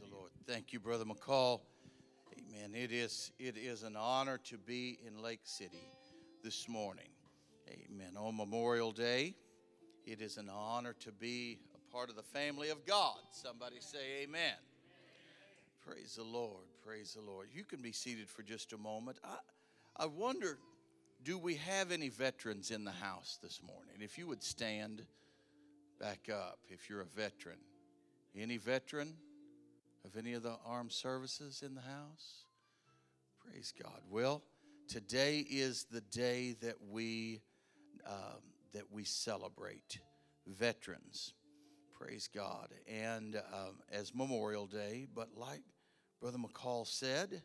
the Lord. Thank you, Brother McCall. Amen. It is it is an honor to be in Lake City this morning. Amen. On Memorial Day, it is an honor to be a part of the family of God. Somebody say amen. Praise the Lord. Praise the Lord. You can be seated for just a moment. I, I wonder, do we have any veterans in the house this morning? If you would stand back up, if you're a veteran. Any veteran of any of the armed services in the house? Praise God. Well, today is the day that we um, that we celebrate veterans. Praise God. And um, as Memorial Day, but like Brother McCall said,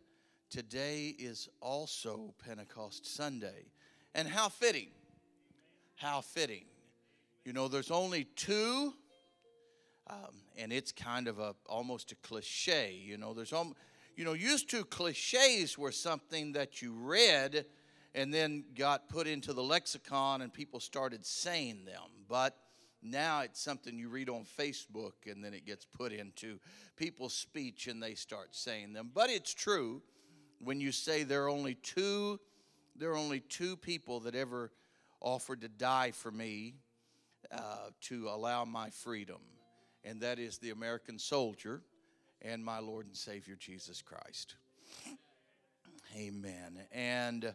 today is also Pentecost Sunday. And how fitting! How fitting. You know, there's only two, um, and it's kind of a almost a cliche. You know, there's almost, you know, used to cliches were something that you read and then got put into the lexicon and people started saying them. But now it's something you read on Facebook and then it gets put into people's speech and they start saying them. But it's true when you say there are only two there are only two people that ever offered to die for me uh, to allow my freedom, and that is the American soldier and my Lord and Savior Jesus Christ. Amen. And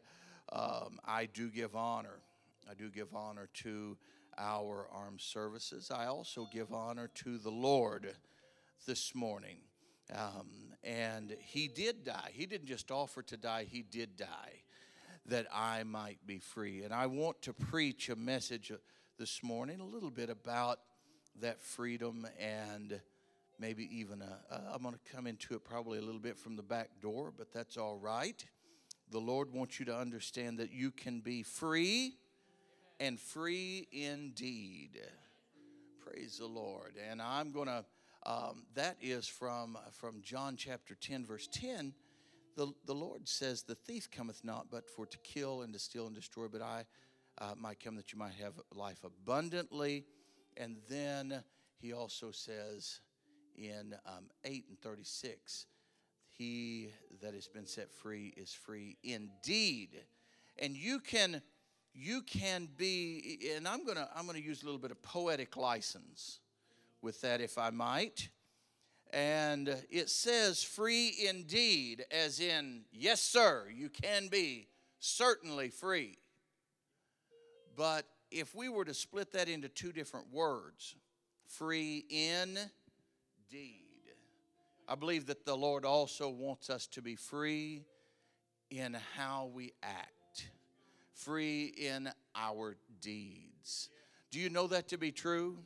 um, I do give honor. I do give honor to our armed services. I also give honor to the Lord this morning. Um, and he did die. He didn't just offer to die, he did die that I might be free. And I want to preach a message this morning a little bit about that freedom and maybe even a, I'm going to come into it probably a little bit from the back door, but that's all right. The Lord wants you to understand that you can be free and free indeed. Praise the Lord. And I'm going to, um, that is from, from John chapter 10, verse 10 the, the Lord says, The thief cometh not but for to kill and to steal and destroy, but I uh, might come that you might have life abundantly. And then he also says in um, 8 and 36, He that has been set free is free indeed. And you can you can be and i'm going to i'm going to use a little bit of poetic license with that if i might and it says free indeed, as in, yes, sir, you can be certainly free. But if we were to split that into two different words, free indeed, I believe that the Lord also wants us to be free in how we act, free in our deeds. Do you know that to be true?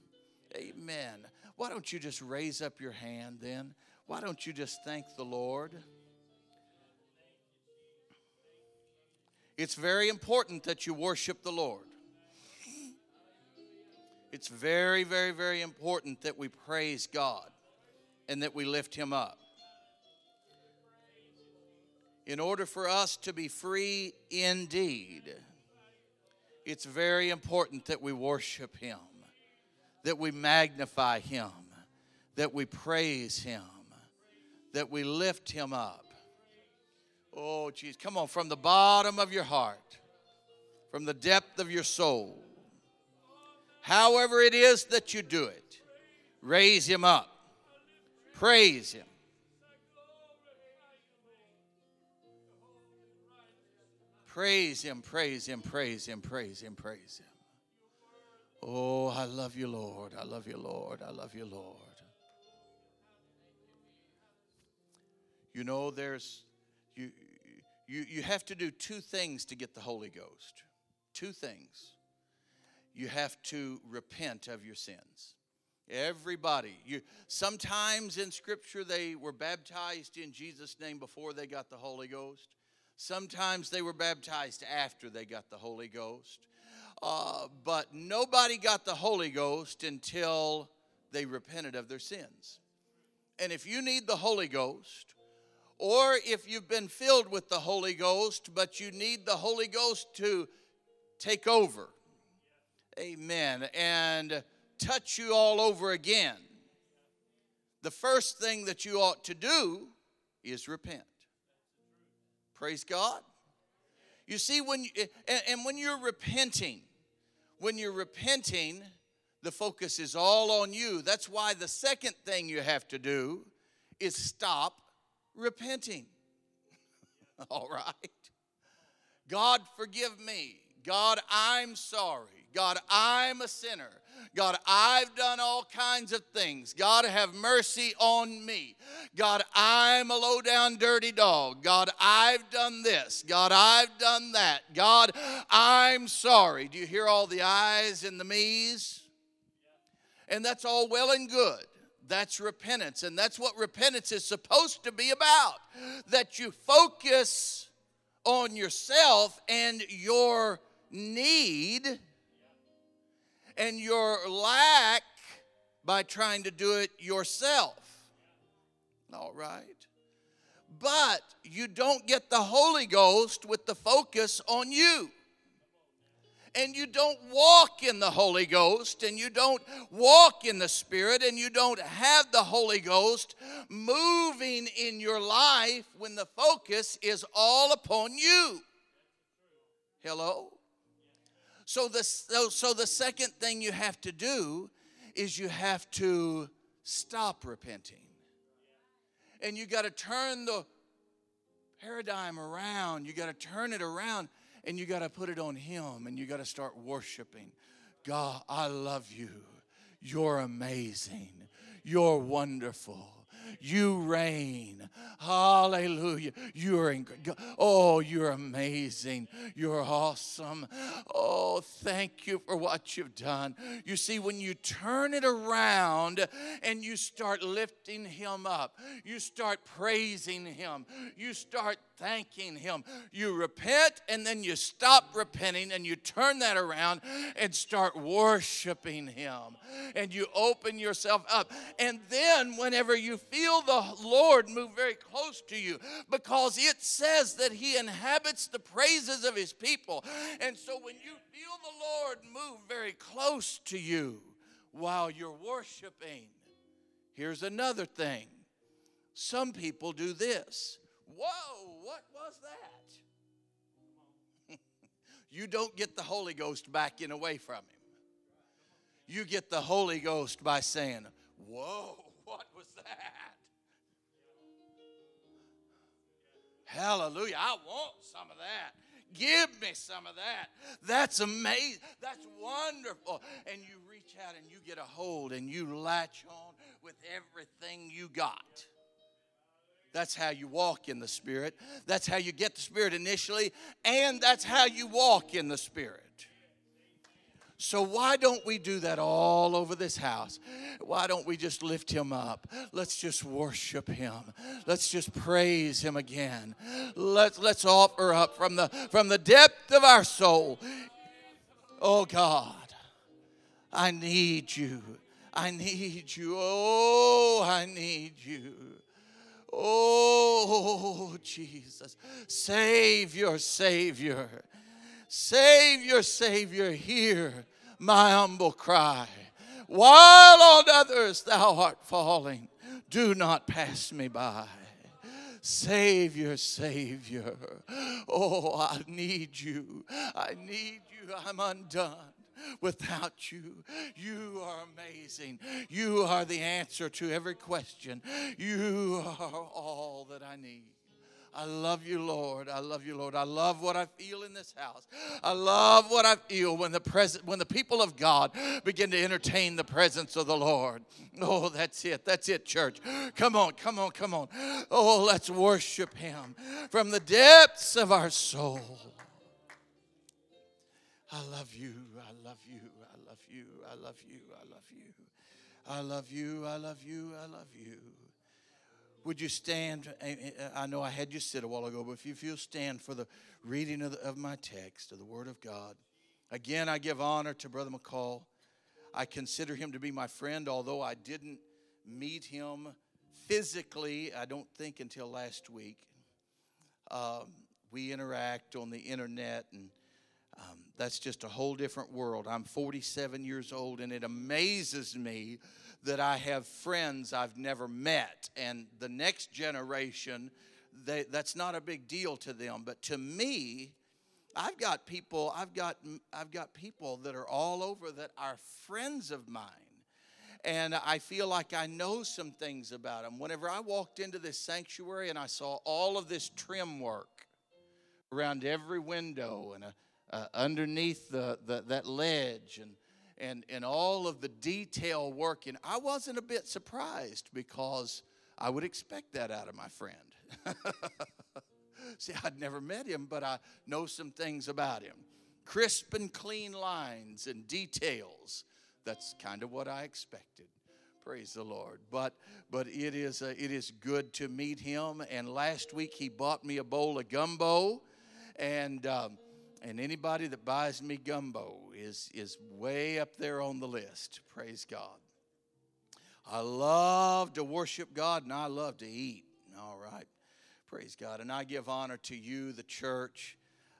Amen. Why don't you just raise up your hand then? Why don't you just thank the Lord? It's very important that you worship the Lord. It's very, very, very important that we praise God and that we lift Him up. In order for us to be free indeed, it's very important that we worship Him that we magnify Him, that we praise Him, that we lift Him up. Oh, geez, come on, from the bottom of your heart, from the depth of your soul, however it is that you do it, raise Him up, praise Him. Praise him, praise him, praise him, praise him, praise him. Oh, I love you, Lord. I love you, Lord. I love you, Lord. You know, there's you you you have to do two things to get the Holy Ghost. Two things. You have to repent of your sins. Everybody. You sometimes in scripture they were baptized in Jesus name before they got the Holy Ghost. Sometimes they were baptized after they got the Holy Ghost. Uh, but nobody got the Holy Ghost until they repented of their sins. And if you need the Holy Ghost, or if you've been filled with the Holy Ghost, but you need the Holy Ghost to take over, amen, and touch you all over again, the first thing that you ought to do is repent. Praise God. You see, when you, and, and when you're repenting, when you're repenting, the focus is all on you. That's why the second thing you have to do is stop repenting. all right. God, forgive me. God, I'm sorry. God, I'm a sinner. God, I've done all kinds of things. God, have mercy on me. God, I'm a low down dirty dog. God, I've done this. God, I've done that. God, I'm sorry. Do you hear all the I's and the me's? And that's all well and good. That's repentance. And that's what repentance is supposed to be about. That you focus on yourself and your need and your lack by trying to do it yourself. All right. But you don't get the Holy Ghost with the focus on you. And you don't walk in the Holy Ghost, and you don't walk in the Spirit, and you don't have the Holy Ghost moving in your life when the focus is all upon you. Hello? So the, so, so the second thing you have to do is you have to stop repenting. And you got to turn the paradigm around. You got to turn it around and you got to put it on Him and you got to start worshiping. God, I love you. You're amazing. You're wonderful. You reign. Hallelujah. You're in, oh, you're amazing. You're awesome. Oh, thank you for what you've done. You see, when you turn it around and you start lifting him up, you start praising him, you start thanking Him. You repent and then you stop repenting and you turn that around and start worshiping Him. And you open yourself up. And then, whenever you feel the Lord move very close to you, because it says that He inhabits the praises of His people. And so, when you feel the Lord move very close to you while you're worshiping, here's another thing. Some people do this. Whoa, what was that? you don't get the Holy Ghost backing away from him. You get the Holy Ghost by saying, Whoa, what was that? Hallelujah. I want some of that. Give me some of that. That's amazing. That's wonderful. And you reach out and you get a hold and you latch on with everything you got. That's how you walk in the Spirit. That's how you get the Spirit initially, and that's how you walk in the Spirit. So, why don't we do that all over this house? Why don't we just lift him up? Let's just worship him. Let's just praise him again. Let's, let's offer up from the, from the depth of our soul. Oh God, I need you. I need you. Oh, I need you. Oh, Jesus. Save your savior, Savior. Savior, Savior, hear my humble cry. While on others thou art falling, do not pass me by. Savior, Savior. Oh, I need you. I need you. I'm undone without you. You are amazing. You are the answer to every question. You are all that I need. I love you, Lord. I love you, Lord. I love what I feel in this house. I love what I feel when the present when the people of God begin to entertain the presence of the Lord. Oh, that's it. That's it, church. Come on, come on, come on. Oh, let's worship him from the depths of our soul. I love you. I love you. I love you. I love you. I love you. I love you. I love you. I love you. Would you stand? I know I had you sit a while ago, but if you'll stand for the reading of, the, of my text, of the Word of God. Again, I give honor to Brother McCall. I consider him to be my friend, although I didn't meet him physically, I don't think, until last week. Um, we interact on the internet and um, that's just a whole different world. I'm 47 years old, and it amazes me that I have friends I've never met. And the next generation, they, that's not a big deal to them. But to me, I've got people, I've got, I've got people that are all over that are friends of mine. And I feel like I know some things about them. Whenever I walked into this sanctuary and I saw all of this trim work around every window and a, uh, underneath the, the, that ledge and, and, and all of the detail work, and I wasn't a bit surprised because I would expect that out of my friend. See, I'd never met him, but I know some things about him. Crisp and clean lines and details. That's kind of what I expected. Praise the Lord. But but it is uh, it is good to meet him. And last week he bought me a bowl of gumbo, and um, and anybody that buys me gumbo is is way up there on the list. Praise God. I love to worship God and I love to eat. All right. Praise God. And I give honor to you, the church.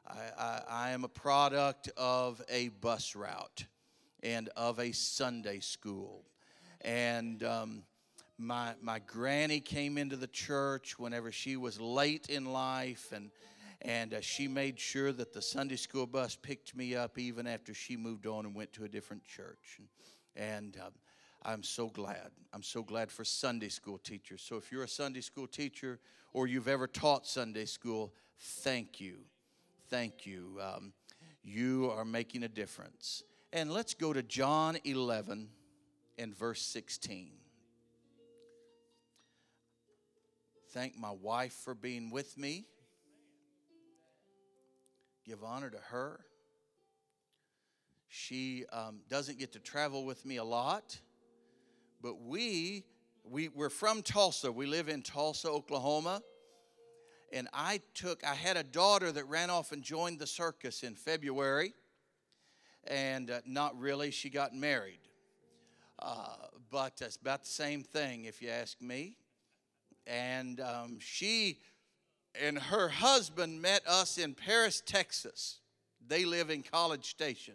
I, I, I am a product of a bus route and of a Sunday school. And um, my, my granny came into the church whenever she was late in life, and, and uh, she made sure that the Sunday school bus picked me up even after she moved on and went to a different church. And, um, I'm so glad. I'm so glad for Sunday school teachers. So if you're a Sunday school teacher or you've ever taught Sunday school, thank you. Thank you. Um, you are making a difference. And let's go to John 11 and verse 16. Thank my wife for being with me. Give honor to her. She um, doesn't get to travel with me a lot, but we we, we're from Tulsa. We live in Tulsa, Oklahoma. And I took, I had a daughter that ran off and joined the circus in February. And uh, not really, she got married. Uh, but it's about the same thing, if you ask me. And um, she and her husband met us in Paris, Texas. They live in College Station.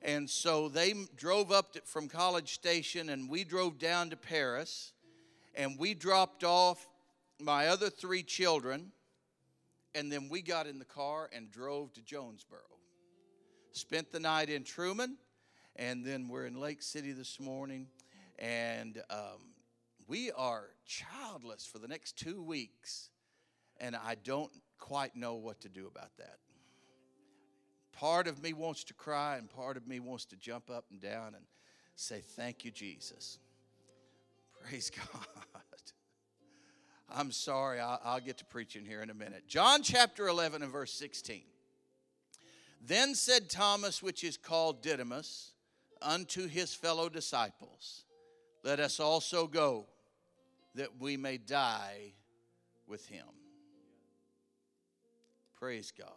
And so they drove up to, from College Station and we drove down to Paris and we dropped off my other three children and then we got in the car and drove to Jonesboro. Spent the night in Trumann and then we're in Lake City this morning and um, we are childless for the next two weeks and I don't quite know what to do about that part of me wants to cry and part of me wants to jump up and down and say, Thank you, Jesus. Praise God. I'm sorry, I'll, I'll, get to preaching here in a minute. John chapter 11 and verse 16. Then said Thomas, which is called Didymus, unto his fellow disciples, Let us also go, that we may die with him. Praise God.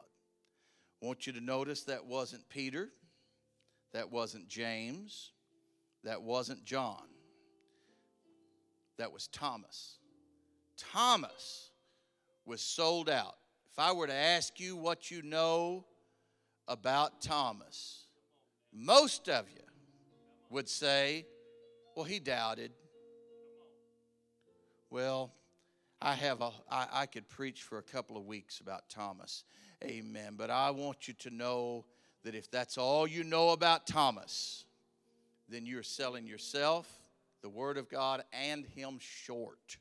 I want you to notice that wasn't Peter, that wasn't James, that wasn't John, that was Thomas. Thomas was sold out. If I were to ask you what you know about Thomas, most of you would say, well, he doubted. Well, I have a I, I could preach for a couple of weeks about Thomas. Amen. But I want you to know that if that's all you know about Thomas, then you're selling yourself, the Word of God, and Him short.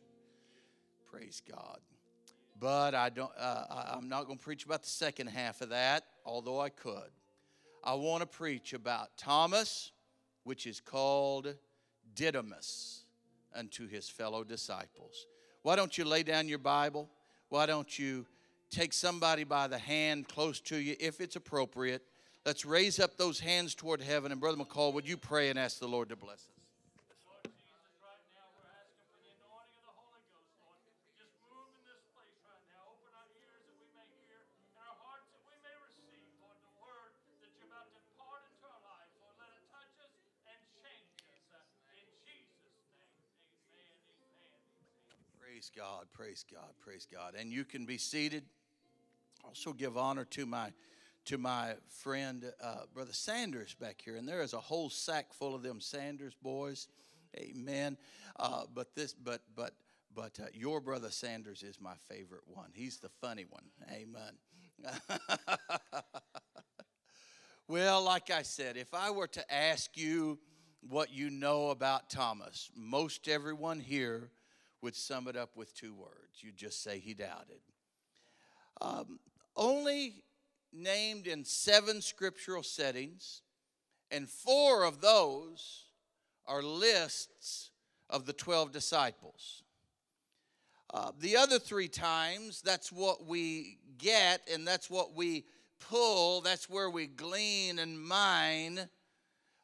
Praise God. But I don't. Uh, I'm not going to preach about the second half of that, although I could. I want to preach about Thomas, which is called Didymus, unto his fellow disciples. Why don't you lay down your Bible? Why don't you take somebody by the hand close to you if it's appropriate. Let's raise up those hands toward heaven. And Brother McCall, would you pray and ask the Lord to bless us? Praise God, praise God, praise God. And you can be seated. Also give honor to my to my friend uh, brother Sanders back here, and there is a whole sack full of them Sanders boys. Amen. Uh, but this, but but but uh, your brother Sanders is my favorite one. He's the funny one. Amen. well, like I said, if I were to ask you what you know about Thomas, most everyone here would sum it up with two words. You'd just say he doubted. Um, only named in seven scriptural settings, and four of those are lists of the 12 disciples. Uh, the other three times, that's what we get and that's what we pull, that's where we glean and mine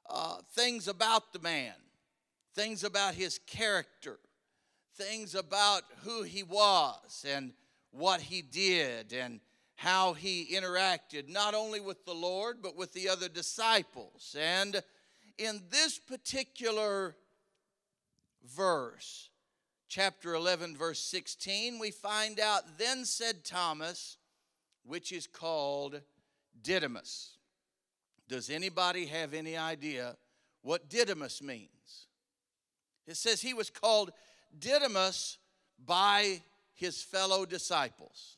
uh, things about the man, things about his character, things about who he was and what he did and how he interacted not only with the Lord but with the other disciples. And in this particular verse, chapter 11, verse 16, we find out, Then said Thomas, which is called Didymus. Does anybody have any idea what Didymus means? It says he was called Didymus by his fellow disciples.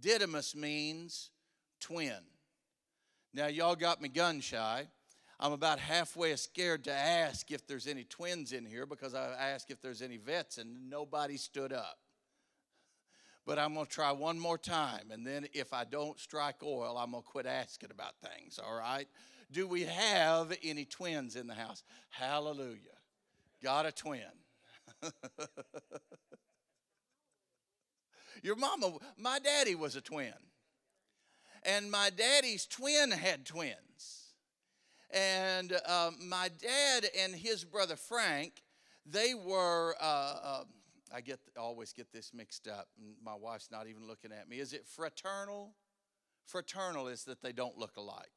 Didymus means twin. Now, y'all got me gun shy. I'm about halfway scared to ask if there's any twins in here because I asked if there's any vets and nobody stood up. But I'm going to try one more time, and then if I don't strike oil, I'm going to quit asking about things, all right? Do we have any twins in the house? Hallelujah. Got a twin. Your mama, my daddy was a twin. And my daddy's twin had twins. And uh, my dad and his brother Frank, they were, uh, uh, I get always get this mixed up. My wife's not even looking at me. Is it fraternal? Fraternal is that they don't look alike.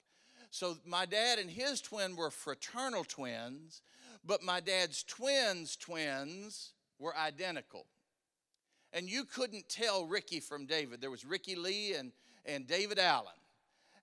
So my dad and his twin were fraternal twins, but my dad's twins' twins were identical and you couldn't tell Ricky from David. There was Ricky Lee and, and David Allen.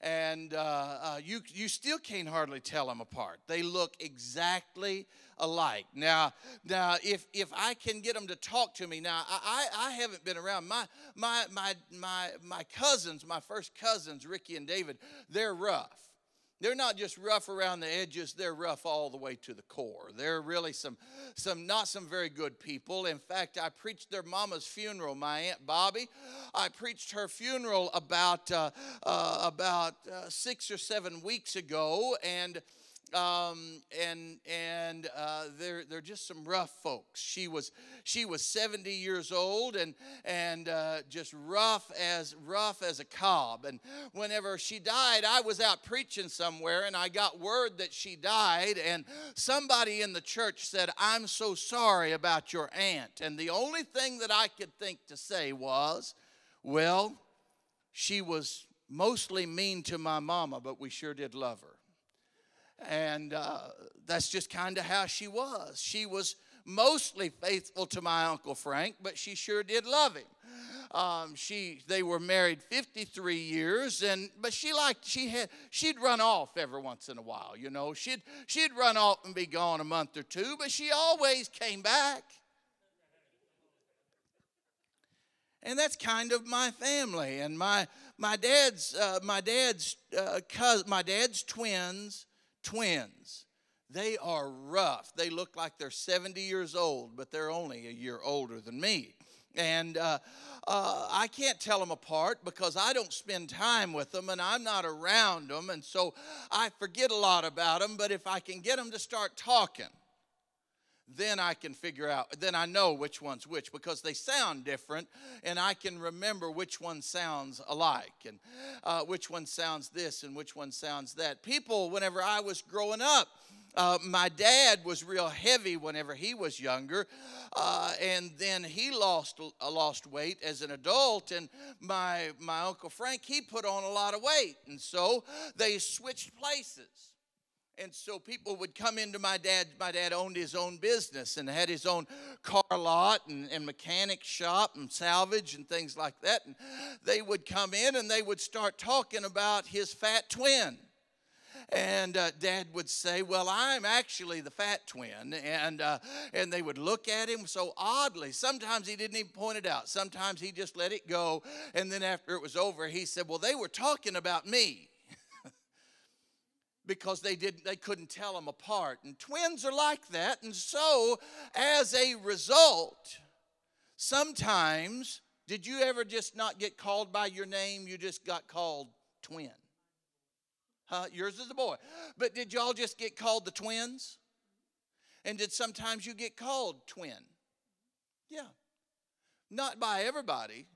And uh, uh, you, you still can't hardly tell them apart. They look exactly alike. Now, now if, if I can get them to talk to me, now I, I haven't been around. My, my, my, my, my cousins, my first cousins, Ricky and David, they're rough. They're not just rough around the edges, they're rough all the way to the core. They're really some, some not some very good people. In fact, I preached their mama's funeral, my Aunt Bobby. I preached her funeral about, uh, uh, about uh, six or seven weeks ago, and um, and and uh, they're they're just some rough folks. She was she was 70 years old and and uh, just rough as rough as a cob. And whenever she died, I was out preaching somewhere and I got word that she died. And somebody in the church said, "I'm so sorry about your aunt." And the only thing that I could think to say was, "Well, she was." Mostly mean to my mama, but we sure did love her. And uh, that's just kind of how she was. She was mostly faithful to my Uncle Frank, but she sure did love him. Um, she they were married 53 years and but she liked she had she'd run off every once in a while you know she'd she'd run off and be gone a month or two but she always came back and that's kind of my family and my my dad's uh, my dad's uh, cousin, my dad's twins twins. They are rough. They look like they're 70 years old, but they're only a year older than me. And uh, uh, I can't tell them apart because I don't spend time with them and I'm not around them. And so I forget a lot about them. But if I can get them to start talking, then I can figure out, then I know which one's which because they sound different and I can remember which one sounds alike and uh, which one sounds this and which one sounds that. People, whenever I was growing up, uh, my dad was real heavy whenever he was younger, uh, and then he lost uh, lost weight as an adult. And my my uncle Frank he put on a lot of weight, and so they switched places. And so people would come into my dad. My dad owned his own business and had his own car lot and, and mechanic shop and salvage and things like that. And they would come in and they would start talking about his fat twin. and uh, dad would say well i'm actually the fat twin and uh, and they would look at him so oddly sometimes he didn't even point it out sometimes he just let it go and then after it was over he said well they were talking about me because they didn't they couldn't tell them apart and twins are like that and so as a result sometimes did you ever just not get called by your name you just got called twin Huh? Yours is a boy. But did y'all just get called the twins? And did sometimes you get called twin? Yeah. Not by everybody,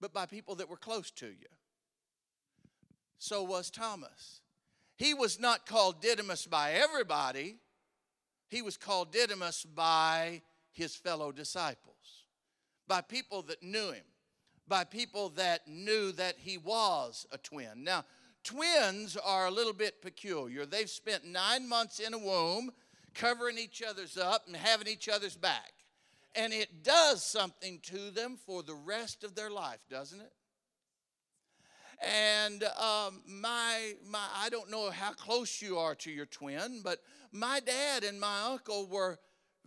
but by people that were close to you. So was Thomas. He was not called Didymus by everybody, he was called Didymus by his fellow disciples, by people that knew him, by people that knew that he was a twin. Now, Twins are a little bit peculiar. They've spent nine months in a womb, covering each other's up and having each other's back. And it does something to them for the rest of their life, doesn't it? And um, my, my, I don't know how close you are to your twin, but my dad and my uncle were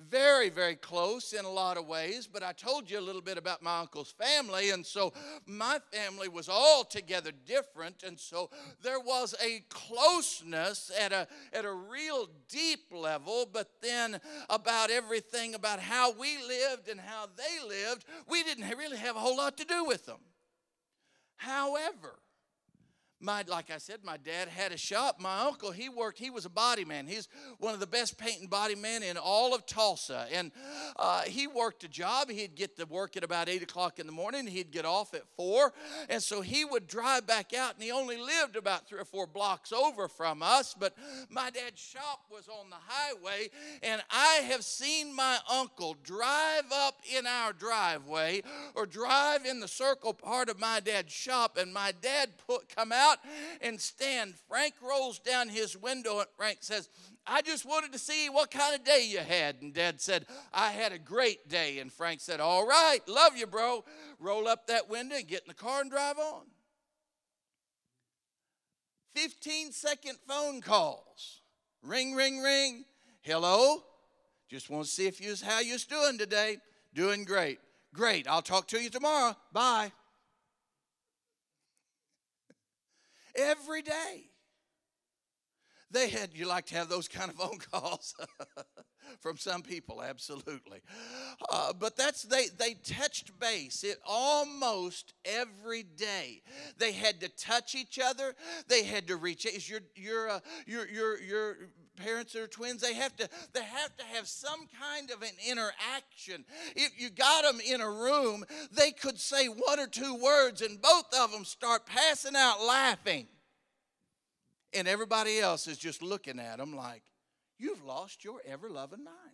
very, very close in a lot of ways, but I told you a little bit about my uncle's family, and so my family was altogether different, and so there was a closeness at a, at a real deep level, but then about everything about how we lived and how they lived, we didn't really have a whole lot to do with them. However, my like i said my dad had a shop. My uncle he worked he was a body man. He's one of the best painting body men in all of tulsa. And uh, he worked a job. He'd get to work at about 8 o'clock in the morning. He'd get off at 4 and so he would drive back out and he only lived about three or four blocks over from us. But my dad's shop was on the highway and i have seen my uncle drive up in our driveway or drive in the circle part of my dad's shop and my dad put come out out and stand. Frank rolls down his window and Frank says, I just wanted to see what kind of day you had. And Dad said, I had a great day. And Frank said, All right, love you, bro. Roll up that window and get in the car and drive on. 15 second phone calls. Ring, ring, ring. Hello? Just want to see if you how you're doing today. Doing great. Great. I'll talk to you tomorrow. Bye. Every day. They had, you like to have those kind of phone calls from some people, absolutely. Uh, but that's, they, they touched base it almost every day. They had to touch each other. They had to reach, is your, your, uh, your, your, your parents that are twins, they have to, they have to have some kind of an interaction. If you got them in a room, they could say one or two words and both of them start passing out laughing and everybody else is just looking at them like, You've lost your ever loving mind.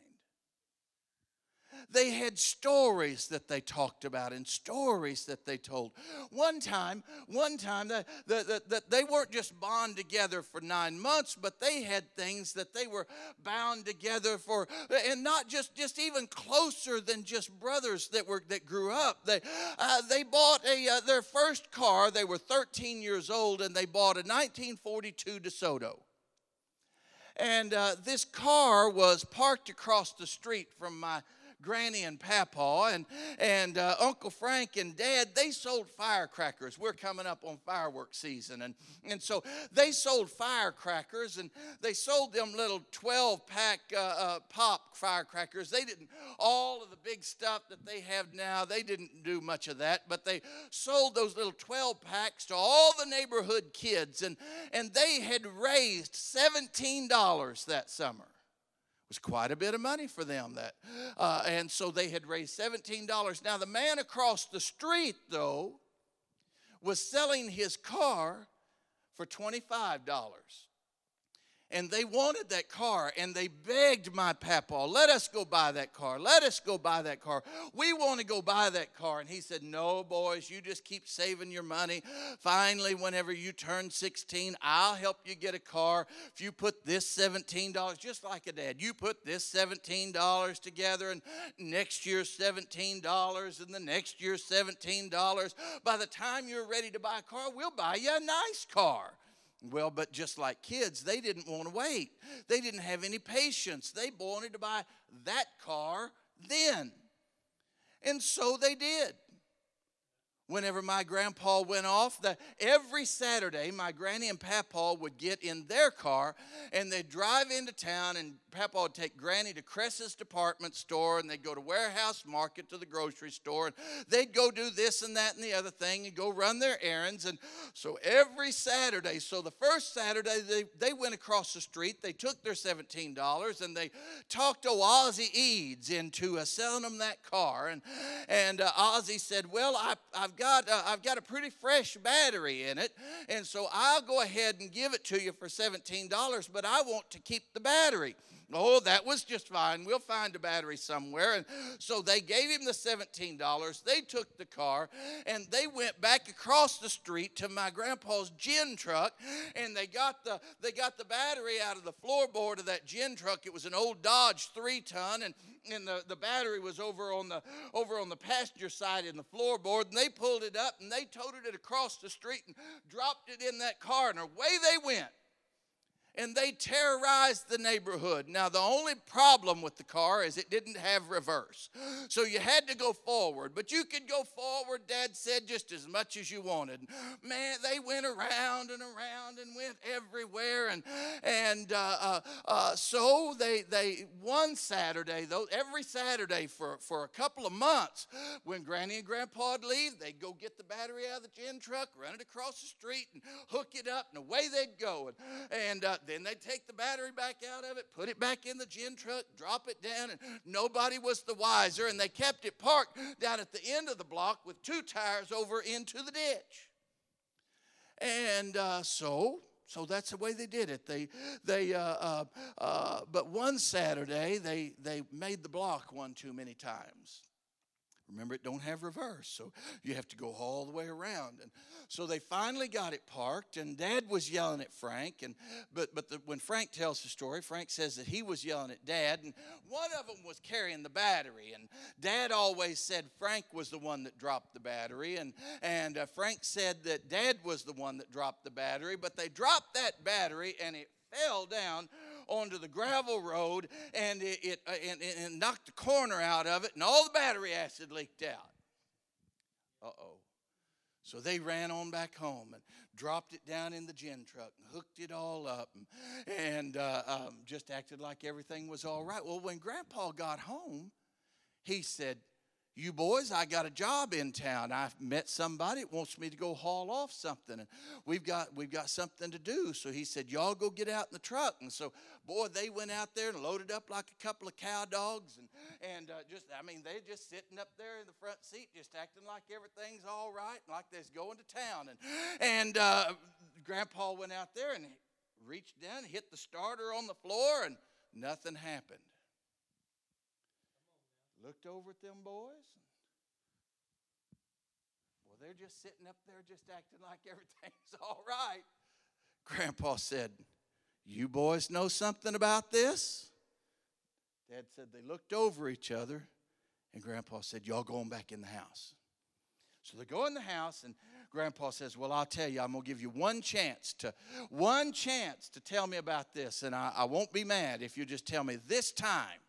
They had stories that they talked about and stories that they told. One time, one time, that the, the, they weren't just bond together for nine months, but they had things that they were bound together for, and not just, just even closer than just brothers that were that grew up. They, uh, they bought a uh, their first car. They were 13 years old, and they bought a 1942 DeSoto. And uh, this car was parked across the street from my Granny and Papa and, and uh, Uncle Frank and Dad, they sold firecrackers. We're coming up on fireworks season. And, and so they sold firecrackers and they sold them little 12 pack uh, uh, pop firecrackers. They didn't, all of the big stuff that they have now, they didn't do much of that, but they sold those little 12 packs to all the neighborhood kids. And, and they had raised $17 that summer was quite a bit of money for them that uh, and so they had raised $17 now the man across the street though was selling his car for $25 and they wanted that car and they begged my papa let us go buy that car. Let us go buy that car. We want to go buy that car. And he said no boys you just keep saving your money. Finally whenever you turn 16 i'll help you get a car. If you put this $17 just like a dad you put this $17 together and next year $17 and the next year $17 by the time you're ready to buy a car we'll buy you a nice car Well, but just like kids, they didn't want to wait. They didn't have any patience. They wanted to buy that car then. And so they did whenever my grandpa went off every saturday my granny and papa would get in their car and they'd drive into town and papa would take granny to Kress's department store and they'd go to warehouse market to the grocery store and they'd go do this and that and the other thing and go run their errands and so every saturday so the first saturday they, they went across the street they took their $17 and they talked to ozzie eads into uh, selling them that car and, and uh, ozzie said well I, i've got uh, I've got a pretty fresh battery in it, and so I'll go ahead and give it to you for $17, but I want to keep the battery. Oh, that was just fine. We'll find a battery somewhere. And so they gave him the $17. They took the car and they went back across the street to my grandpa's gin truck and they got the they got the battery out of the floorboard of that gin truck. It was an old Dodge 3 ton and and the, the battery was over on the over on the passenger side in the floorboard and they pulled it up and they toted it across the street and dropped it in that car and away they went and they terrorized the neighborhood. Now, the only problem with the car is it didn't have reverse. So you had to go forward, but you could go forward, Dad said, just as much as you wanted. Man, they went around and around and went everywhere. And, and uh, uh, uh, so they, they, one Saturday, though, every Saturday for, for a couple of months, when Granny and Grandpa would leave, they'd go get the battery out of the gin truck, run it across the street, and hook it up, and away they'd go. And, and uh, then they'd take the battery back out of it, put it back in the gin truck, drop it down, and nobody was the wiser. And they kept it parked down at the end of the block with two tires over into the ditch. And uh, so, so that's the way they did it. They, they, uh, uh, uh, but one Saturday they they made the block one too many times. Remember, it don't have reverse, so you have to go all the way around. And so they finally got it parked, and Dad was yelling at Frank. And but but the, when Frank tells the story, Frank says that he was yelling at Dad, and one of them was carrying the battery. And Dad always said Frank was the one that dropped the battery, and and uh, Frank said that Dad was the one that dropped the battery. But they dropped that battery, and it fell down onto the gravel road and it, it uh, and, and knocked the corner out of it, and all the battery acid leaked out. Uh oh. So they ran on back home and dropped it down in the gin truck and hooked it all up and, and uh, um, just acted like everything was all right. Well, when Grandpa got home, he said, you boys, I got a job in town. I've met somebody that wants me to go haul off something, and we've got we've got something to do. So he said, y'all go get out in the truck. And so, boy, they went out there and loaded up like a couple of cow dogs, and and uh, just I mean, they're just sitting up there in the front seat, just acting like everything's all right, like they're going to town. And and uh, Grandpa went out there and reached down, hit the starter on the floor, and nothing happened looked over at them boys. Well, they're just sitting up there, just acting like everything's all right. Grandpa said, You boys know something about this? Dad said they looked over each other, and Grandpa said, Y'all going back in the house. So they go in the house, and Grandpa says, Well, I'll tell you, I'm going to give you one chance to one chance to tell me about this, and I, I won't be mad if you just tell me this time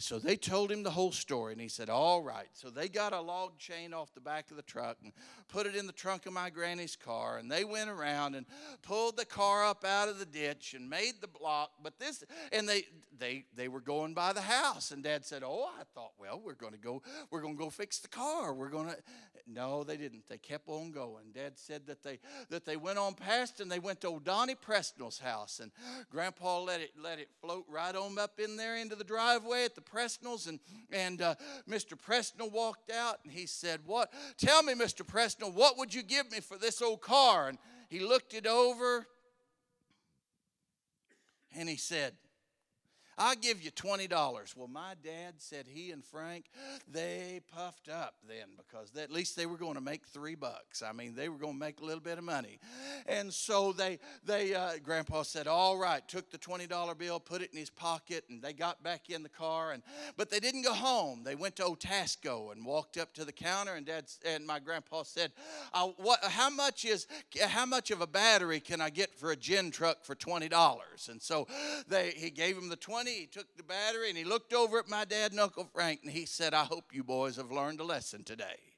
so they told him the whole story, and he said, All right. So they got a log chain off the back of the truck and put it in the trunk of my granny's car, and they went around and pulled the car up out of the ditch and made the block. But this, and they they they were going by the house, and Dad said, Oh, I thought, well, we're going to go, we're going to go fix the car. We're going to. No, they didn't. They kept on going. Dad said that they that they went on past and they went to old Donnie Presnell's house, and Grandpa let it let it float right on up in there into the driveway at the Presnells, and and uh, Mr. Presnell walked out and he said, "What? Tell me, Mr. Presnell, what would you give me for this old car?" And he looked it over, and he said, I'll give you $20. Well, my dad said he and Frank, they puffed up then because at least they were going to make three bucks. I mean, they were going to make a little bit of money. And so they, they uh, Grandpa said, all right, took the $20 bill, put it in his pocket, and they got back in the car. And But they didn't go home. They went to Otasco and walked up to the counter, and Dad and my grandpa said, uh, what, how much is, how much of a battery can I get for a gin truck for $20? And so they, he gave him the 20, he took the battery, and he looked over at my dad and Uncle Frank, and he said, I hope you boys have learned a lesson today.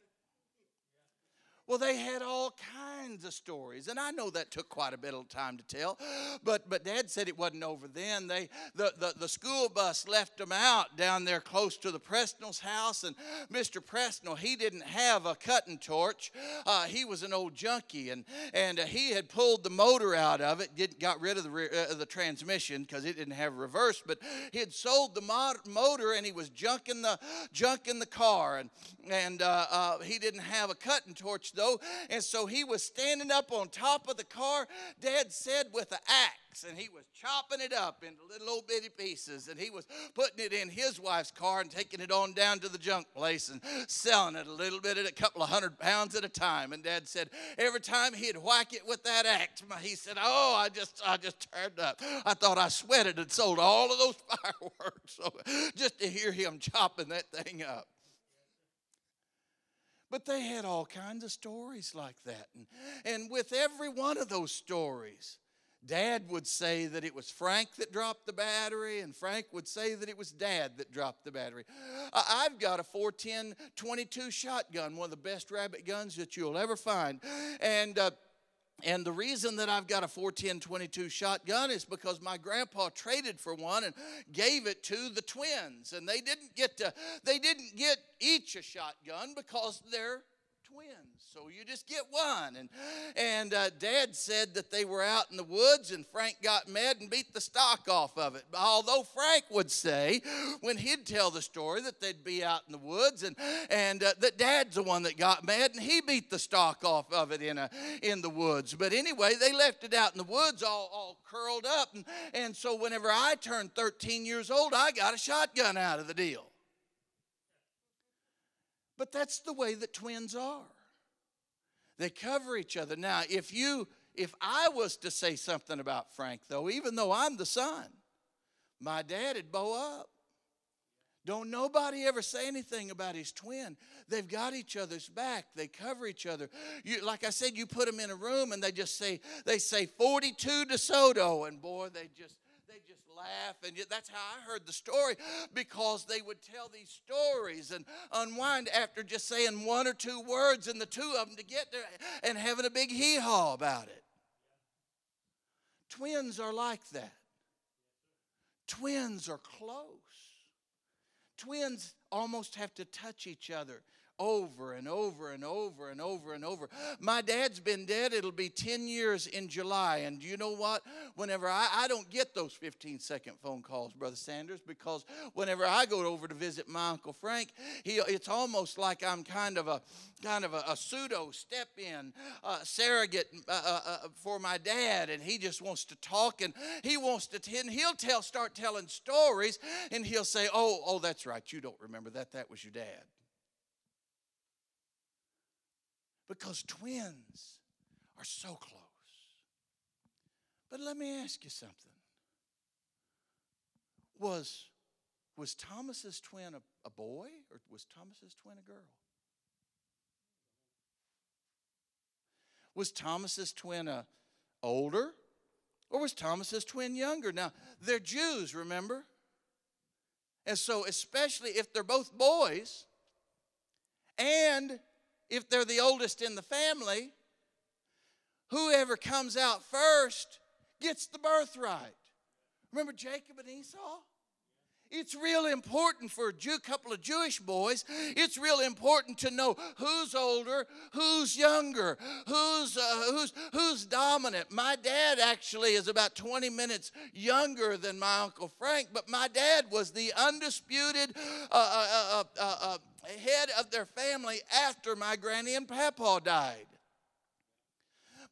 Well, they had all kinds of stories, and I know that took quite a bit of time to tell. But but Dad said it wasn't over then. They the, the, the school bus left them out down there close to the Presnell's house, and Mr. Presnell he didn't have a cutting torch. Uh, he was an old junkie, and and uh, he had pulled the motor out of it, did got rid of the uh, the transmission because it didn't have reverse, but he had sold the mod- motor, and he was junking the junking the car, and and uh, uh, he didn't have a cutting torch though. And so he was standing up on top of the car, Dad said, with an axe, and he was chopping it up into little old bitty pieces, and he was putting it in his wife's car and taking it on down to the junk place and selling it a little bit at a couple of hundred pounds at a time. And Dad said, every time he'd whack it with that axe, he said, Oh, I just I just turned up. I thought I sweated and sold all of those fireworks. So just to hear him chopping that thing up. But they had all kinds of stories like that. And, and with every one of those stories, Dad would say that it was Frank that dropped the battery, and Frank would say that it was Dad that dropped the battery. I've got a 410 22 shotgun, one of the best rabbit guns that you'll ever find. And uh, and the reason that I've got a 410 22 shotgun is because my grandpa traded for one and gave it to the twins. And they didn't get to, they didn't get each a shotgun because they're twins. So you just get one. And, and uh, Dad said that they were out in the woods, and Frank got mad and beat the stock off of it. Although Frank would say, when he'd tell the story, that they'd be out in the woods, and, and uh, that Dad's the one that got mad, and he beat the stock off of it in, a, in the woods. But anyway, they left it out in the woods all, all curled up. And, and so whenever I turned 13 years old, I got a shotgun out of the deal. But that's the way that twins are. They cover each other. Now, if you if I was to say something about Frank though, even though I'm the son, my dad'd bow up. Don't nobody ever say anything about his twin. They've got each other's back. They cover each other. You, like I said, you put them in a room and they just say they say 42 DeSoto, and boy, they just just laugh. And that's how I heard the story because they would tell these stories and unwind after just saying one or two words and the two of them to get there and having a big hee haw about it. Twins are like that. Twins are close. Twins almost have to touch each other over and over and over and over and over. My dad's been dead. It'll be 10 years in July. And you know what? Whenever I, I don't get those 15 second phone calls, Brother Sanders, because whenever I go over to visit my Uncle Frank, he, it's almost like I'm kind of a kind of a, a pseudo step in uh, surrogate uh, uh, uh, for my dad. And he just wants to talk and he wants to, and he'll tell, start telling stories and he'll say, Oh, oh, that's right. You don't remember that. That was your dad. Because twins are so close. But let me ask you something. Was, was Thomas's twin a, a boy or was Thomas's twin a girl? Was Thomas's twin a older or was Thomas's twin younger? Now, they're Jews, remember? And so, especially if they're both boys and if they're the oldest in the family, whoever comes out first gets the birthright. Remember Jacob and Esau? It's real important for a Jew, couple of Jewish boys. It's real important to know who's older, who's younger, who's uh, who's who's dominant. My dad actually is about 20 minutes younger than my uncle Frank, but my dad was the undisputed uh, uh, uh, uh, uh head of their family after my granny and papa died.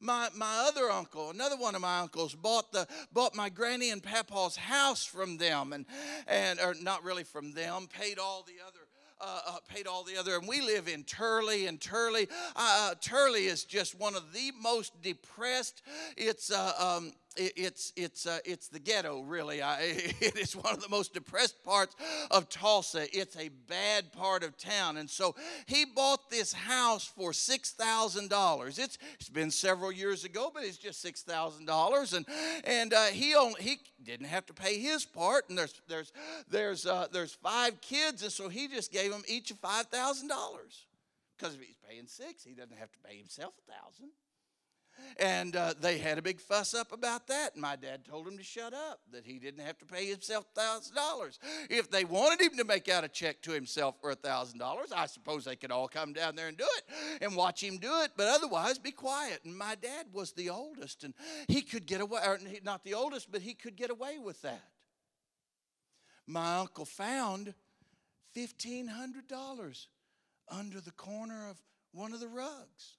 My, my other uncle, another one of my uncles, bought the bought my granny and papa's house from them, and and or not really from them, paid all the other uh, uh, paid all the other, and we live in Turley, and Turley, uh, uh Turley is just one of the most depressed. It's uh, um, it, it's it's uh, it's the ghetto really. I, it is one of the most depressed parts of tulsa. It's a bad part of town. And so he bought this house for $6000 it's it's been several years ago but it's just $6000 and and uh, he only he didn't have to pay his part. And there's there's there's uh, there's five kids. And so he just gave them each $5000 because if he's paying six he doesn't have to pay himself a thousand and uh, they had a big fuss up about that. And my dad told him to shut up, that he didn't have to pay himself $1,000. If they wanted him to make out a check to himself for $1,000, I suppose they could all come down there and do it and watch him do it, but otherwise be quiet. And my dad was the oldest, and he could get away, or not the oldest, but he could get away with that. My uncle found $1,500 under the corner of one of the rugs.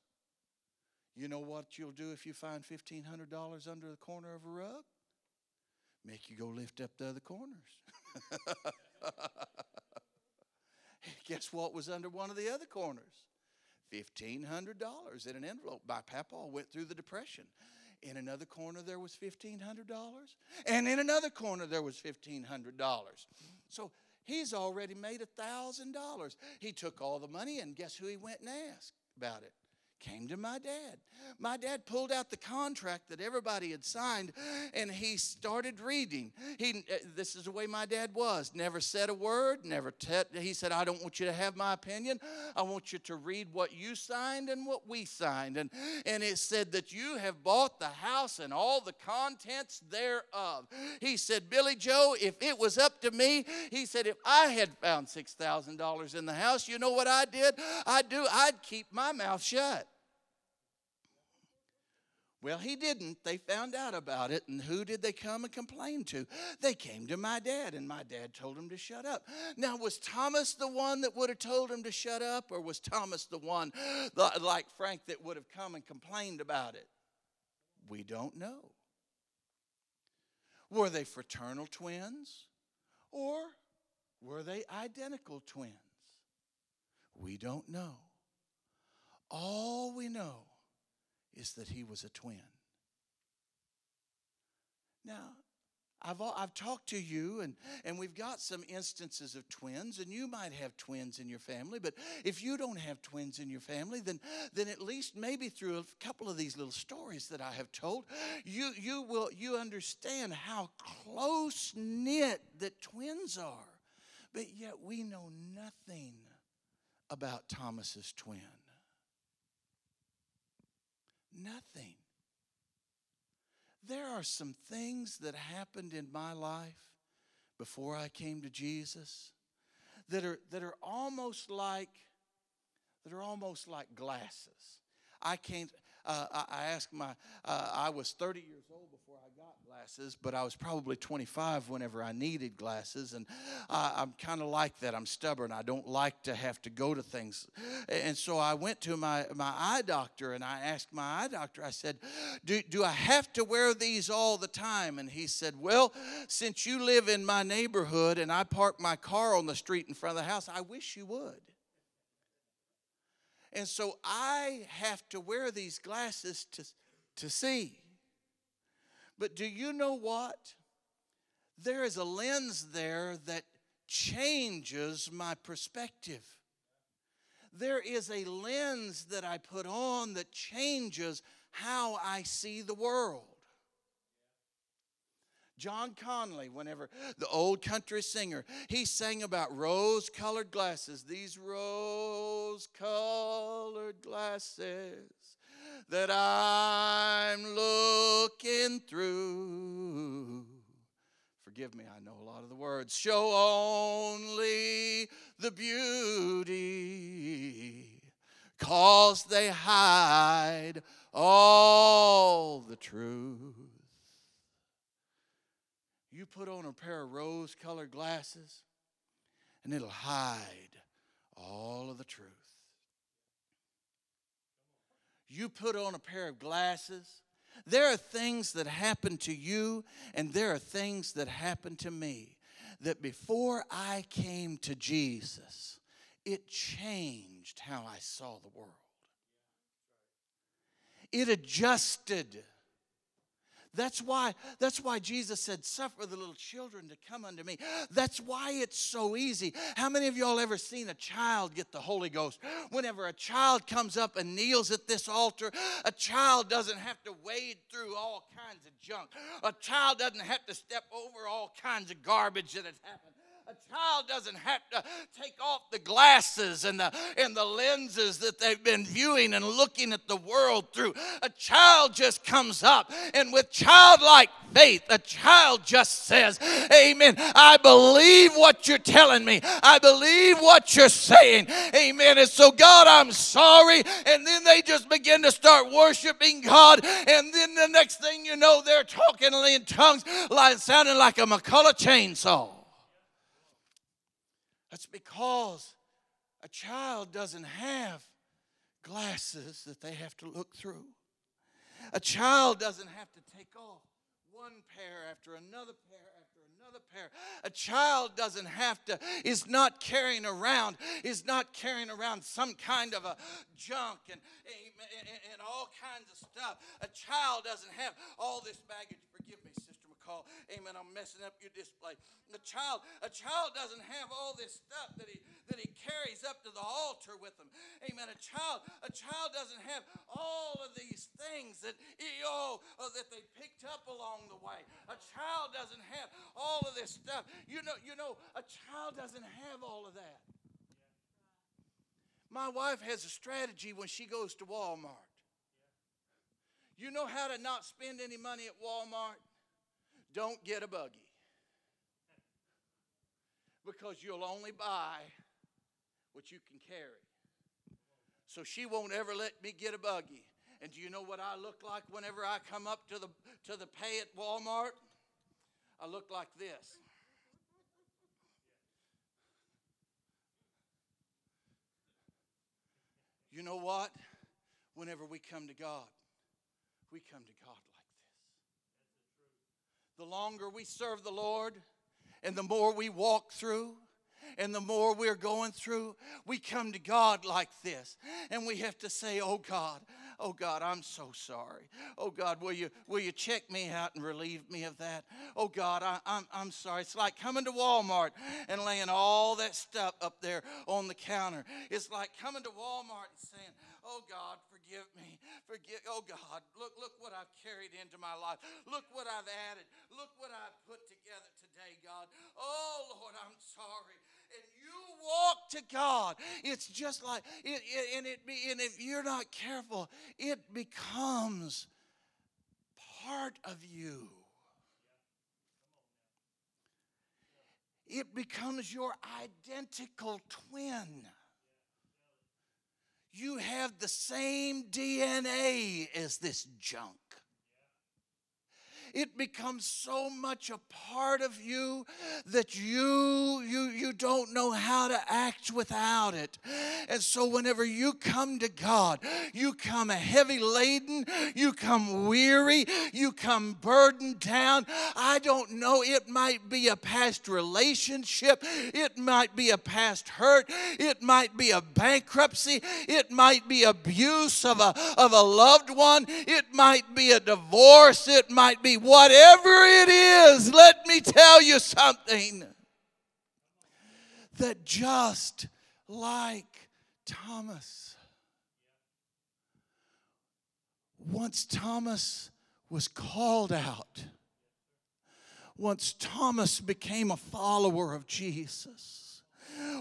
You know what you'll do if you find $1,500 under the corner of a rug? Make you go lift up the other corners. Guess what was under one of the other corners? $1,500 in an envelope. My papa went through the depression. In another corner, there was $1,500. And in another corner, there was $1,500. So he's already made $1,000. He took all the money, and guess who he went and asked about it? Came to my dad. My dad pulled out the contract that everybody had signed and he started reading. He, uh, this is the way my dad was. Never said a word, never te- he said I don't want you to have my opinion. I want you to read what you signed and what we signed. And and it said that you have bought the house and all the contents thereof. He said, "Billy Joe, if it was up to me, he said if I had found $6,000 in the house, you know what I did? I'd do I'd keep my mouth shut." Well, he didn't. They found out about it, and who did they come and complain to? They came to my dad, and my dad told him to shut up. Now, was Thomas the one that would have told him to shut up, or was Thomas the one, like Frank, that would have come and complained about it? We don't know. Were they fraternal twins, or were they identical twins? We don't know. All we know is that he was a twin. Now, I've, I've talked to you, and, and we've got some instances of twins, and you might have twins in your family, but if you don't have twins in your family, then, then at least maybe through a couple of these little stories that I have told, you, you will you understand how close knit that twins are. But yet we know nothing about Thomas's twin. Nothing. There are some things that happened in my life before I came to Jesus that are, that are almost like that are almost like glasses. I can't uh, I, I, asked my, uh, I was 30 years old before I got glasses, but I was probably 25 whenever I needed glasses. And I, I'm kind of like that. I'm stubborn. I don't like to have to go to things. And so I went to my, my eye doctor and I asked my eye doctor, I said, do, do I have to wear these all the time? And he said, Well, since you live in my neighborhood and I park my car on the street in front of the house, I wish you would. And so I have to wear these glasses to, to see. But do you know what? There is a lens there that changes my perspective. There is a lens that I put on that changes how I see the world. John Conlee, whenever the old country singer, he sang about rose colored glasses, these rose colored glasses that I'm looking through. Forgive me, I know a lot of the words. Show only the beauty, cause they hide all the truth. You put on a pair of rose colored glasses, and it'll hide all of the truth. You put on a pair of glasses. There are things that happen to you, and there are things that happen to me that before I came to Jesus, it changed how I saw the world. It adjusted that's why, that's why Jesus said, Suffer the little children to come unto me. That's why it's so easy. How many of y'all ever seen a child get the Holy Ghost? Whenever a child comes up and kneels at this altar, a child doesn't have to wade through all kinds of junk. A child doesn't have to step over all kinds of garbage that has happened. A child doesn't have to take off the glasses and the, and the lenses that they've been viewing and looking at the world through. A child just comes up and with childlike faith, a child just says, Amen. I believe what you're telling me. I believe what you're saying. Amen. And so, God, I'm sorry. And then they just begin to start worshiping God. And then the next thing you know, they're talking in tongues, like sounding like a McCulloch chainsaw. That's because a child doesn't have glasses that they have to look through. A child doesn't have to take off one pair after another pair after another pair. A child doesn't have to, is not carrying around, is not carrying around some kind of a junk and, and, and all kinds of stuff. A child doesn't have all this baggage. Call. Amen. I'm messing up your display. The child, a child doesn't have all this stuff that he that he carries up to the altar with him. Amen. A child, a child doesn't have all of these things that oh, oh, that they picked up along the way. A child doesn't have all of this stuff. You know, you know, a child doesn't have all of that. My wife has a strategy when she goes to Walmart. You know how to not spend any money at Walmart? Don't get a buggy. Because you'll only buy what you can carry. So she won't ever let me get a buggy. And do you know what I look like whenever I come up to the to the pay at Walmart? I look like this. You know what? Whenever we come to God, we come to God the longer we serve the Lord and the more we walk through and the more we're going through, we come to God like this. And we have to say, Oh God, oh God, I'm so sorry. Oh God, will you will you check me out and relieve me of that? Oh God, I, I'm I'm sorry. It's like coming to Walmart and laying all that stuff up there on the counter. It's like coming to Walmart and saying, Oh God, forgive me. Forgive. Oh God, look, look what I've carried into my life. Look what I've added. Look what I've put together today, God. Oh Lord, I'm sorry. And you walk to God. It's just like it, it and it be, and if you're not careful, it becomes part of you. It becomes your identical twin you have the same DNA as this junk it becomes so much a part of you that you you you don't know how to act without it. And so whenever you come to God, you come heavy laden, you come weary, you come burdened down. I don't know, it might be a past relationship, it might be a past hurt, it might be a bankruptcy, it might be abuse of a of a loved one, it might be a divorce, it might be whatever it is, let me tell you something. That just like Thomas, once Thomas was called out, once Thomas became a follower of Jesus,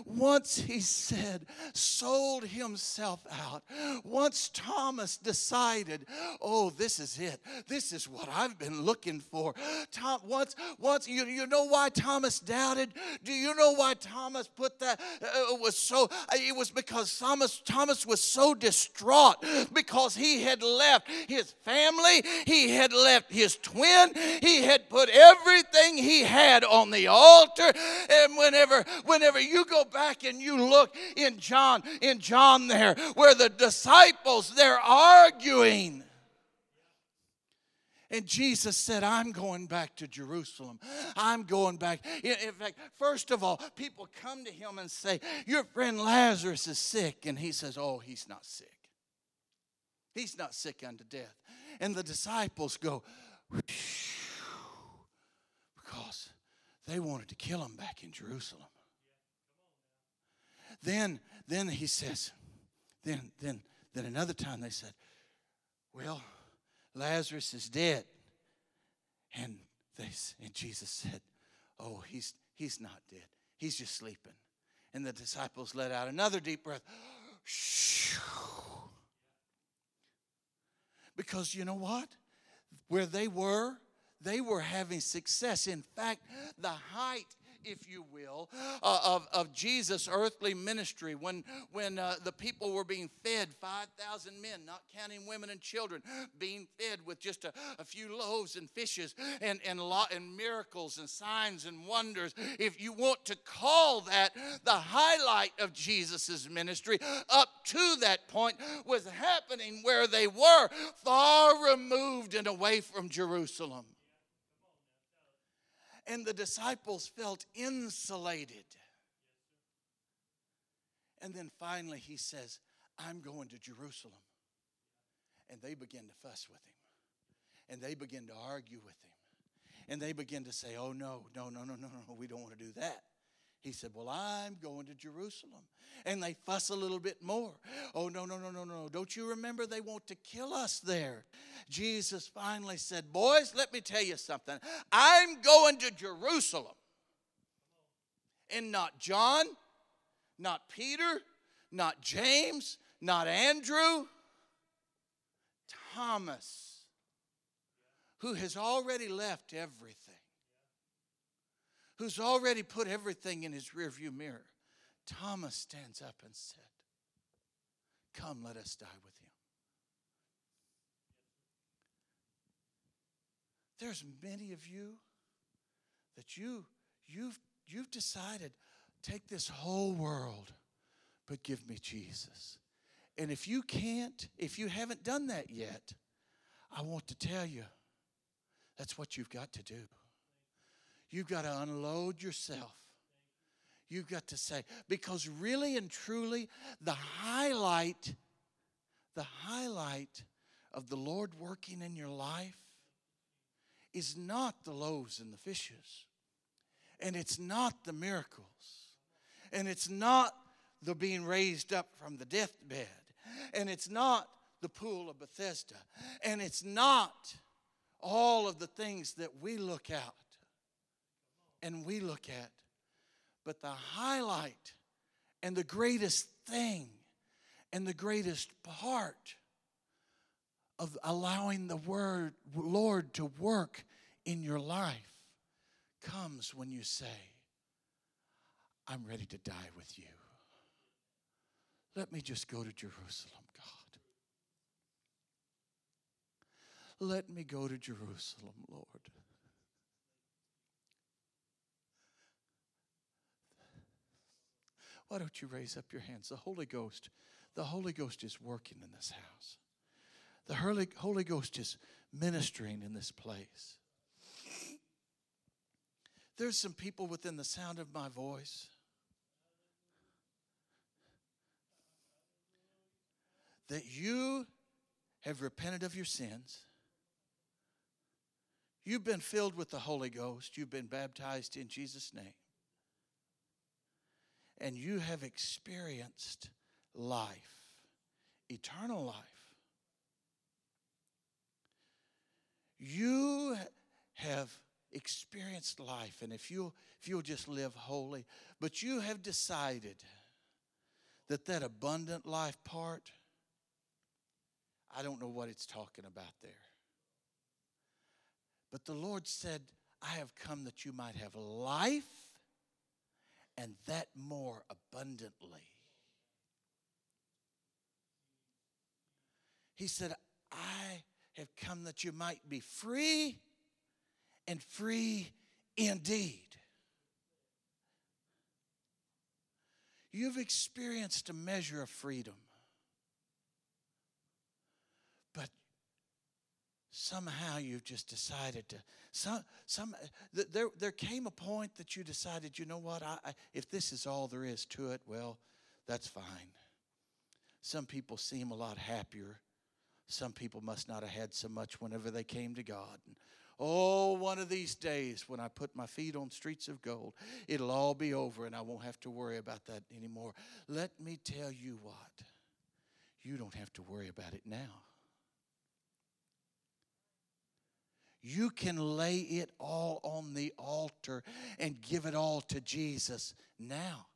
once he said, sold himself out. Once Thomas decided, oh, this is it. This is what I've been looking for. Tom, once, once you, you know why Thomas doubted? Do you know why Thomas put that? Uh, was so. It was because Thomas Thomas was so distraught because he had left his family. He had left his twin. He had put everything he had on the altar. And whenever, whenever you you go back and you look in John, in John there, where the disciples, they're arguing. And Jesus said, I'm going back to Jerusalem. I'm going back. In, fact, first of all, people come to him and say, Your friend Lazarus is sick. And he says, Oh, he's not sick. He's not sick unto death. And the disciples go, because they wanted to kill him back in Jerusalem. Then, then he says, then, then, then another time they said, Well, Lazarus is dead. And they and Jesus said, Oh, he's he's not dead. He's just sleeping. And the disciples let out another deep breath. Because you know what? Where they were, they were having success. In fact, the height if you will, uh, of, of Jesus' earthly ministry when, when uh, the people were being fed 5,000 men, not counting women and children, being fed with just a, a few loaves and fishes and, and, lot, and miracles and signs and wonders. If you want to call that the highlight of Jesus' ministry, up to that point was happening where they were far removed and away from Jerusalem and the disciples felt insulated. And then finally he says, I'm going to Jerusalem. And they begin to fuss with him. And they begin to argue with him. And they begin to say, Oh, no, no, no, no, no, no, we don't want to do that. He said, Well, I'm going to Jerusalem. And they fuss a little bit more. Oh, no, no, no, no, no. Don't you remember they want to kill us there? Jesus finally said, Boys, let me tell you something. I'm going to Jerusalem. And not John, not Peter, not James, not Andrew, Thomas, who has already left everything who's already put everything in his rearview mirror, Thomas stands up and said, Come, let us die with him. There's many of you that you you've you've decided take this whole world but give me Jesus. And if you can't, if you haven't done that yet, I want to tell you that's what you've got to do. You've got to unload yourself. You've got to say, because really and truly, the highlight, the highlight of the Lord working in your life is not the loaves and the fishes, and it's not the miracles, and it's not the being raised up from the deathbed, and it's not the pool of Bethesda, and it's not all of the things that we look at and we look at. But the highlight and the greatest thing and the greatest part of allowing the word Lord to work in your life comes when you say, I'm ready to die with you. Let me just go to Jerusalem, God. Let me go to Jerusalem, Lord. Why don't you raise up your hands? The Holy Ghost, the Holy Ghost is working in this house. The Holy, Holy Ghost is ministering in this place. There's some people within the sound of my voice. That you have repented of your sins. You've been filled with the Holy Ghost. You've been baptized in Jesus' name and you have experienced life, eternal life. You have experienced life, and if you if you'll just live holy, but you have decided that that abundant life part, I don't know what it's talking about there. But the Lord said, I have come that you might have life and that more abundantly. He said, I have come that you might be free and free indeed. You've experienced a measure of freedom. But somehow you've just decided to some some there there came a point that you decided you know what? I, I, if this is all there is to it well that's fine. Some people seem a lot happier. Some people must not have had so much whenever they came to god. And, oh one of these days when i put my feet on streets of gold it'll all be over and i won't have to worry about that anymore. Let me tell you what. You don't have to worry about it now you can lay it all on the altar and give it all to Jesus now.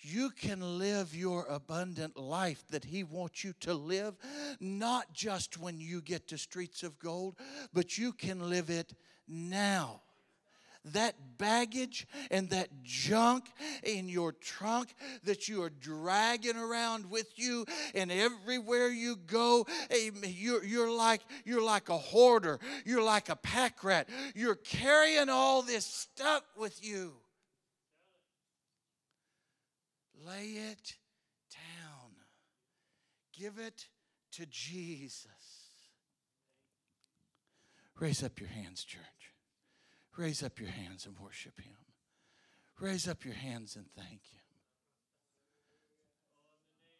You can live your abundant life that He wants you to live, not just when you get to streets of gold, but you can live it now that baggage and that junk in your trunk that you are dragging around with you and everywhere you go you're, you're like you're like a hoarder you're like a pack rat. You're carrying all this stuff with you. Lay it down. Give it to jesus. Raise up your hands church Raise up your hands and worship Him. Raise up your hands and thank Him.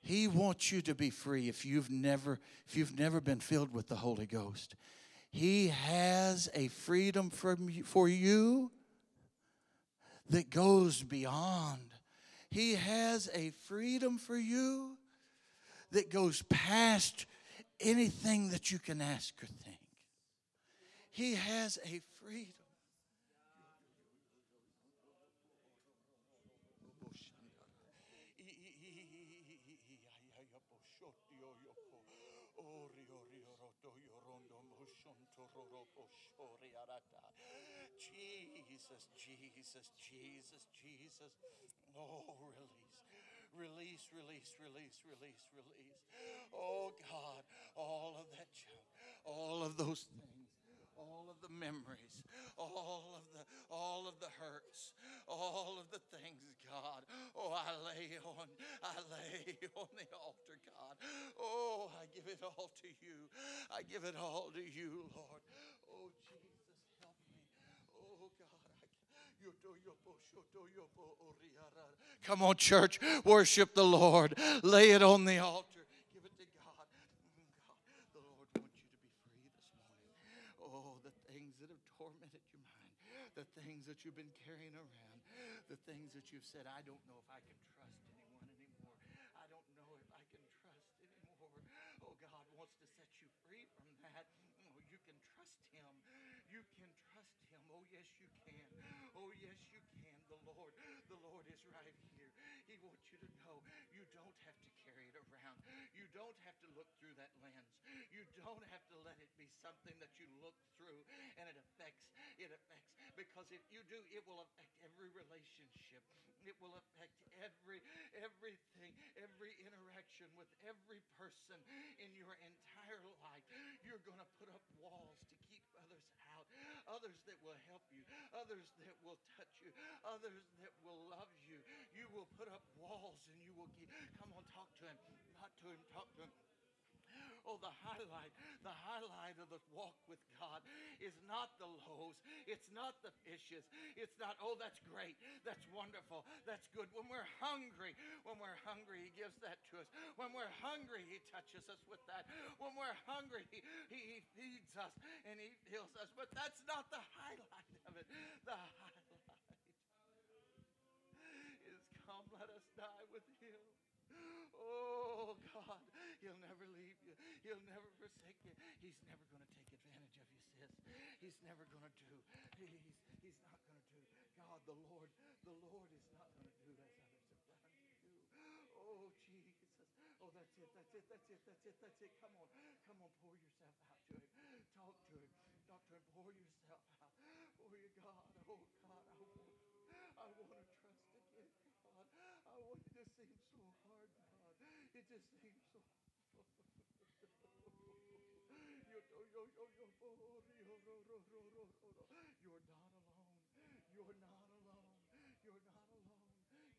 He wants you to be free if you've never if you've never been filled with the Holy Ghost. He has a freedom from you, for you that goes beyond. He has a freedom for you that goes past anything that you can ask or think. He has a freedom. Jesus, Jesus, Jesus, Jesus. Oh, release. Release, release, release, release, release. Oh, God, all of that junk, all of those things all of the memories, all of the all of the hurts, all of the things, God. Oh, I lay on, I lay on the altar, God. Oh, I give it all to you. I give it all to you, Lord. Oh, Jesus, help me. Oh, God. Come on, church, worship the Lord. Lay it on the altar. Give it to God. God, the Lord wants you to be free this morning. Oh, the things that have tormented your mind, the things that you've been carrying around, the things that you've said, I don't know if I can trust anyone anymore. I don't know if I can trust anymore. Oh, God wants to set you free from that. Oh, you can trust Him. You can trust Him. Oh, yes, you can. Oh, yes, you can. The Lord, the Lord right here. He wants you to know you don't have to carry it around. You don't have to look through that lens. You don't have to let it be something that you look through and it affects, it affects because if you do, it will affect every relationship. It will affect every everything, every interaction with every person in your entire life. You're going to put up walls to keep others out, others that will help you, others that will touch you, others that will love you. You will put up walls and you will keep. Come on, talk to him. Not to him, talk to him. Oh, the highlight, the highlight of the walk with God is not the lows, It's not the fishes. It's not, oh, that's great. That's wonderful. That's good. When we're hungry, when we're hungry, He gives that to us. When we're hungry, He touches us with that. When we're hungry, He, he feeds us and He heals us. But that's not the highlight of it. The with Him. Oh, God, He'll never leave you. He'll never forsake you. He's never going to take advantage of you, sis. He's never going to do. He's, he's not going to do. God, the Lord, the Lord is not going to do as others. Oh, Jesus. Oh, that's it, that's it, that's it, that's it, that's it. Come on, come on, pour yourself out to him. Talk to him. Talk to him. Pour yourself it just seems so. You're not alone. You're not alone. You're not alone.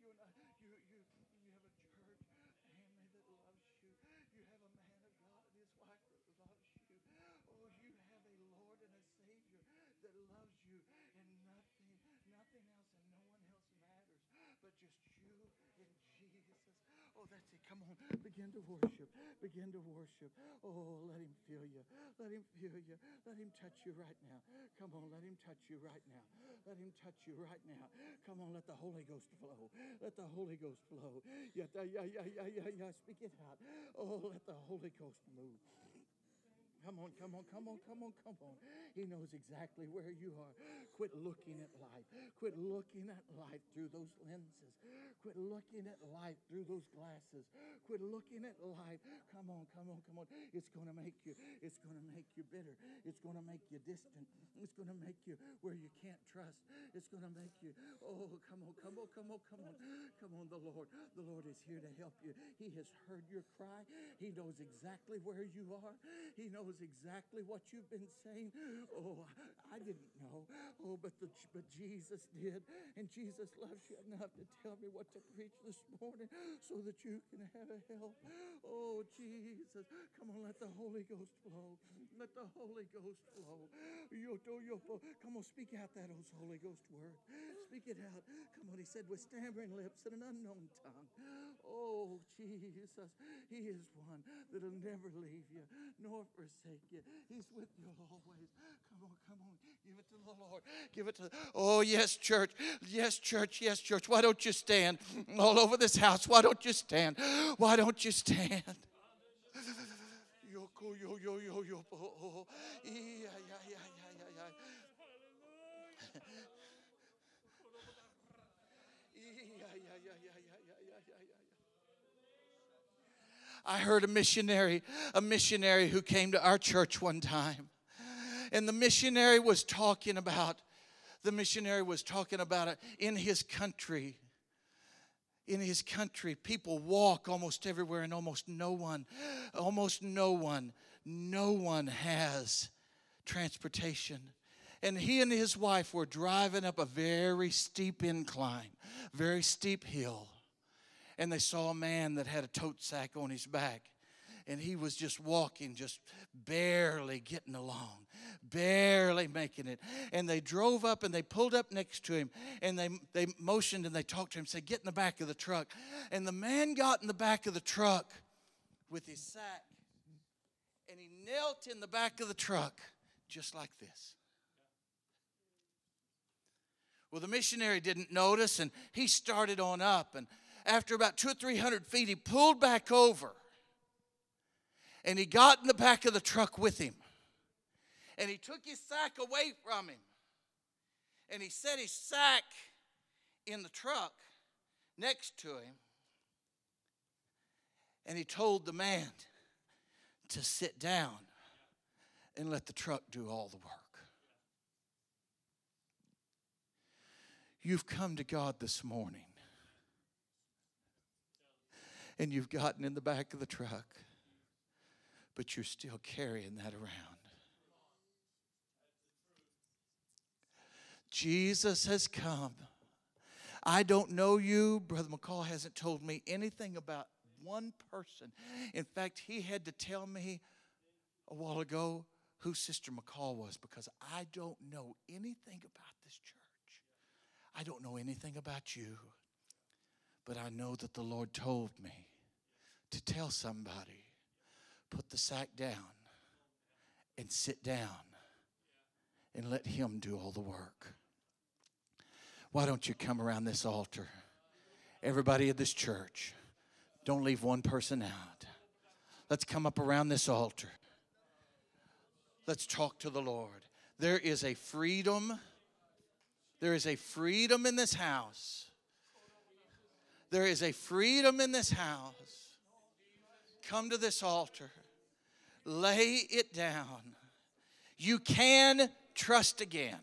You're not. You you you have a church family that loves you. You have a man of God and his wife that loves you. Oh, you have a Lord and a Savior that loves you, and nothing, nothing else, and no one else matters, but just you. Oh, that's it. Come on. Begin to worship. Begin to worship. Oh, let him feel you. Let him feel you. Let him touch you right now. Come on, let him touch you right now. Let him touch you right now. Come on, let the Holy Ghost flow. Let the Holy Ghost flow. Yeah, yeah, yeah, yeah, yeah, yeah. Speak it out. Oh, let the Holy Ghost move. Come on, come on, come on, come on, come on. He knows exactly where you are. Quit looking at life. Quit looking at life through those lenses. Quit looking at life through those glasses. Quit looking at life. Come on, come on, come on. It's going to make you it's going to make you bitter. It's going to make you distant. It's going to make you where you can't trust. It's going to make you oh, come on, come on, come on, come on. Come on, the Lord. The Lord is here to help you. He has heard your cry. He knows exactly where you are. He knows knows exactly what you've been saying. Oh, I didn't know. Oh, but the but Jesus did, and Jesus loves you enough to tell me what to preach this morning, so that you can have a help. Oh, Jesus, come on, let the Holy Ghost flow. Let the Holy Ghost flow. Come on, speak out that Holy Ghost word. Speak it out. Come on, he said with stammering lips and an unknown tongue. Oh, Jesus, He is one that'll never leave you nor forsake forsake you. He's with you always. Come on, come on. Give it to the Lord. Give it to. the- Oh, yes, church. Yes, church. Yes, church. Why don't you stand all over this house? Why don't you stand? Why don't you stand? Yo, yo, yo, yo, yo. Oh, oh. Yeah, yeah, yeah, yeah, yeah, yeah. I heard a missionary, a missionary who came to our church one time. And the missionary was talking about, the missionary was talking about it in his country. In his country, people walk almost everywhere, and almost no one, almost no one, no one has transportation. And he and his wife were driving up a very steep incline, very steep hill and they saw a man that had a tote sack on his back. And he was just walking, just barely getting along, barely making it. And they drove up and they pulled up next to him and they, they motioned and they talked to him, said, Get in the back of the truck. And the man got in the back of the truck with his sack and he knelt in the back of the truck just like this. Well, the missionary didn't notice and he started on up and after about two or three hundred feet, he pulled back over and he got in the back of the truck with him. And he took his sack away from him. And he set his sack in the truck next to him. And he told the man to sit down and let the truck do all the work. You've come to God this morning and you've gotten in the back of the truck, but you're still carrying that around. Jesus has come. I don't know you. Brother McCall hasn't told me anything about one person. In fact, he had to tell me a while ago who Sister McCall was because I don't know anything about this church. I don't know anything about you. But I know that the Lord told me to tell somebody put the sack down and sit down and let Him do all the work. Why don't you come around this altar? Everybody at this church, don't leave one person out. Let's come up around this altar. Let's talk to the Lord. There is a freedom. There is a freedom in this house there is a freedom in this house. Come to this altar, lay it down. You can trust again.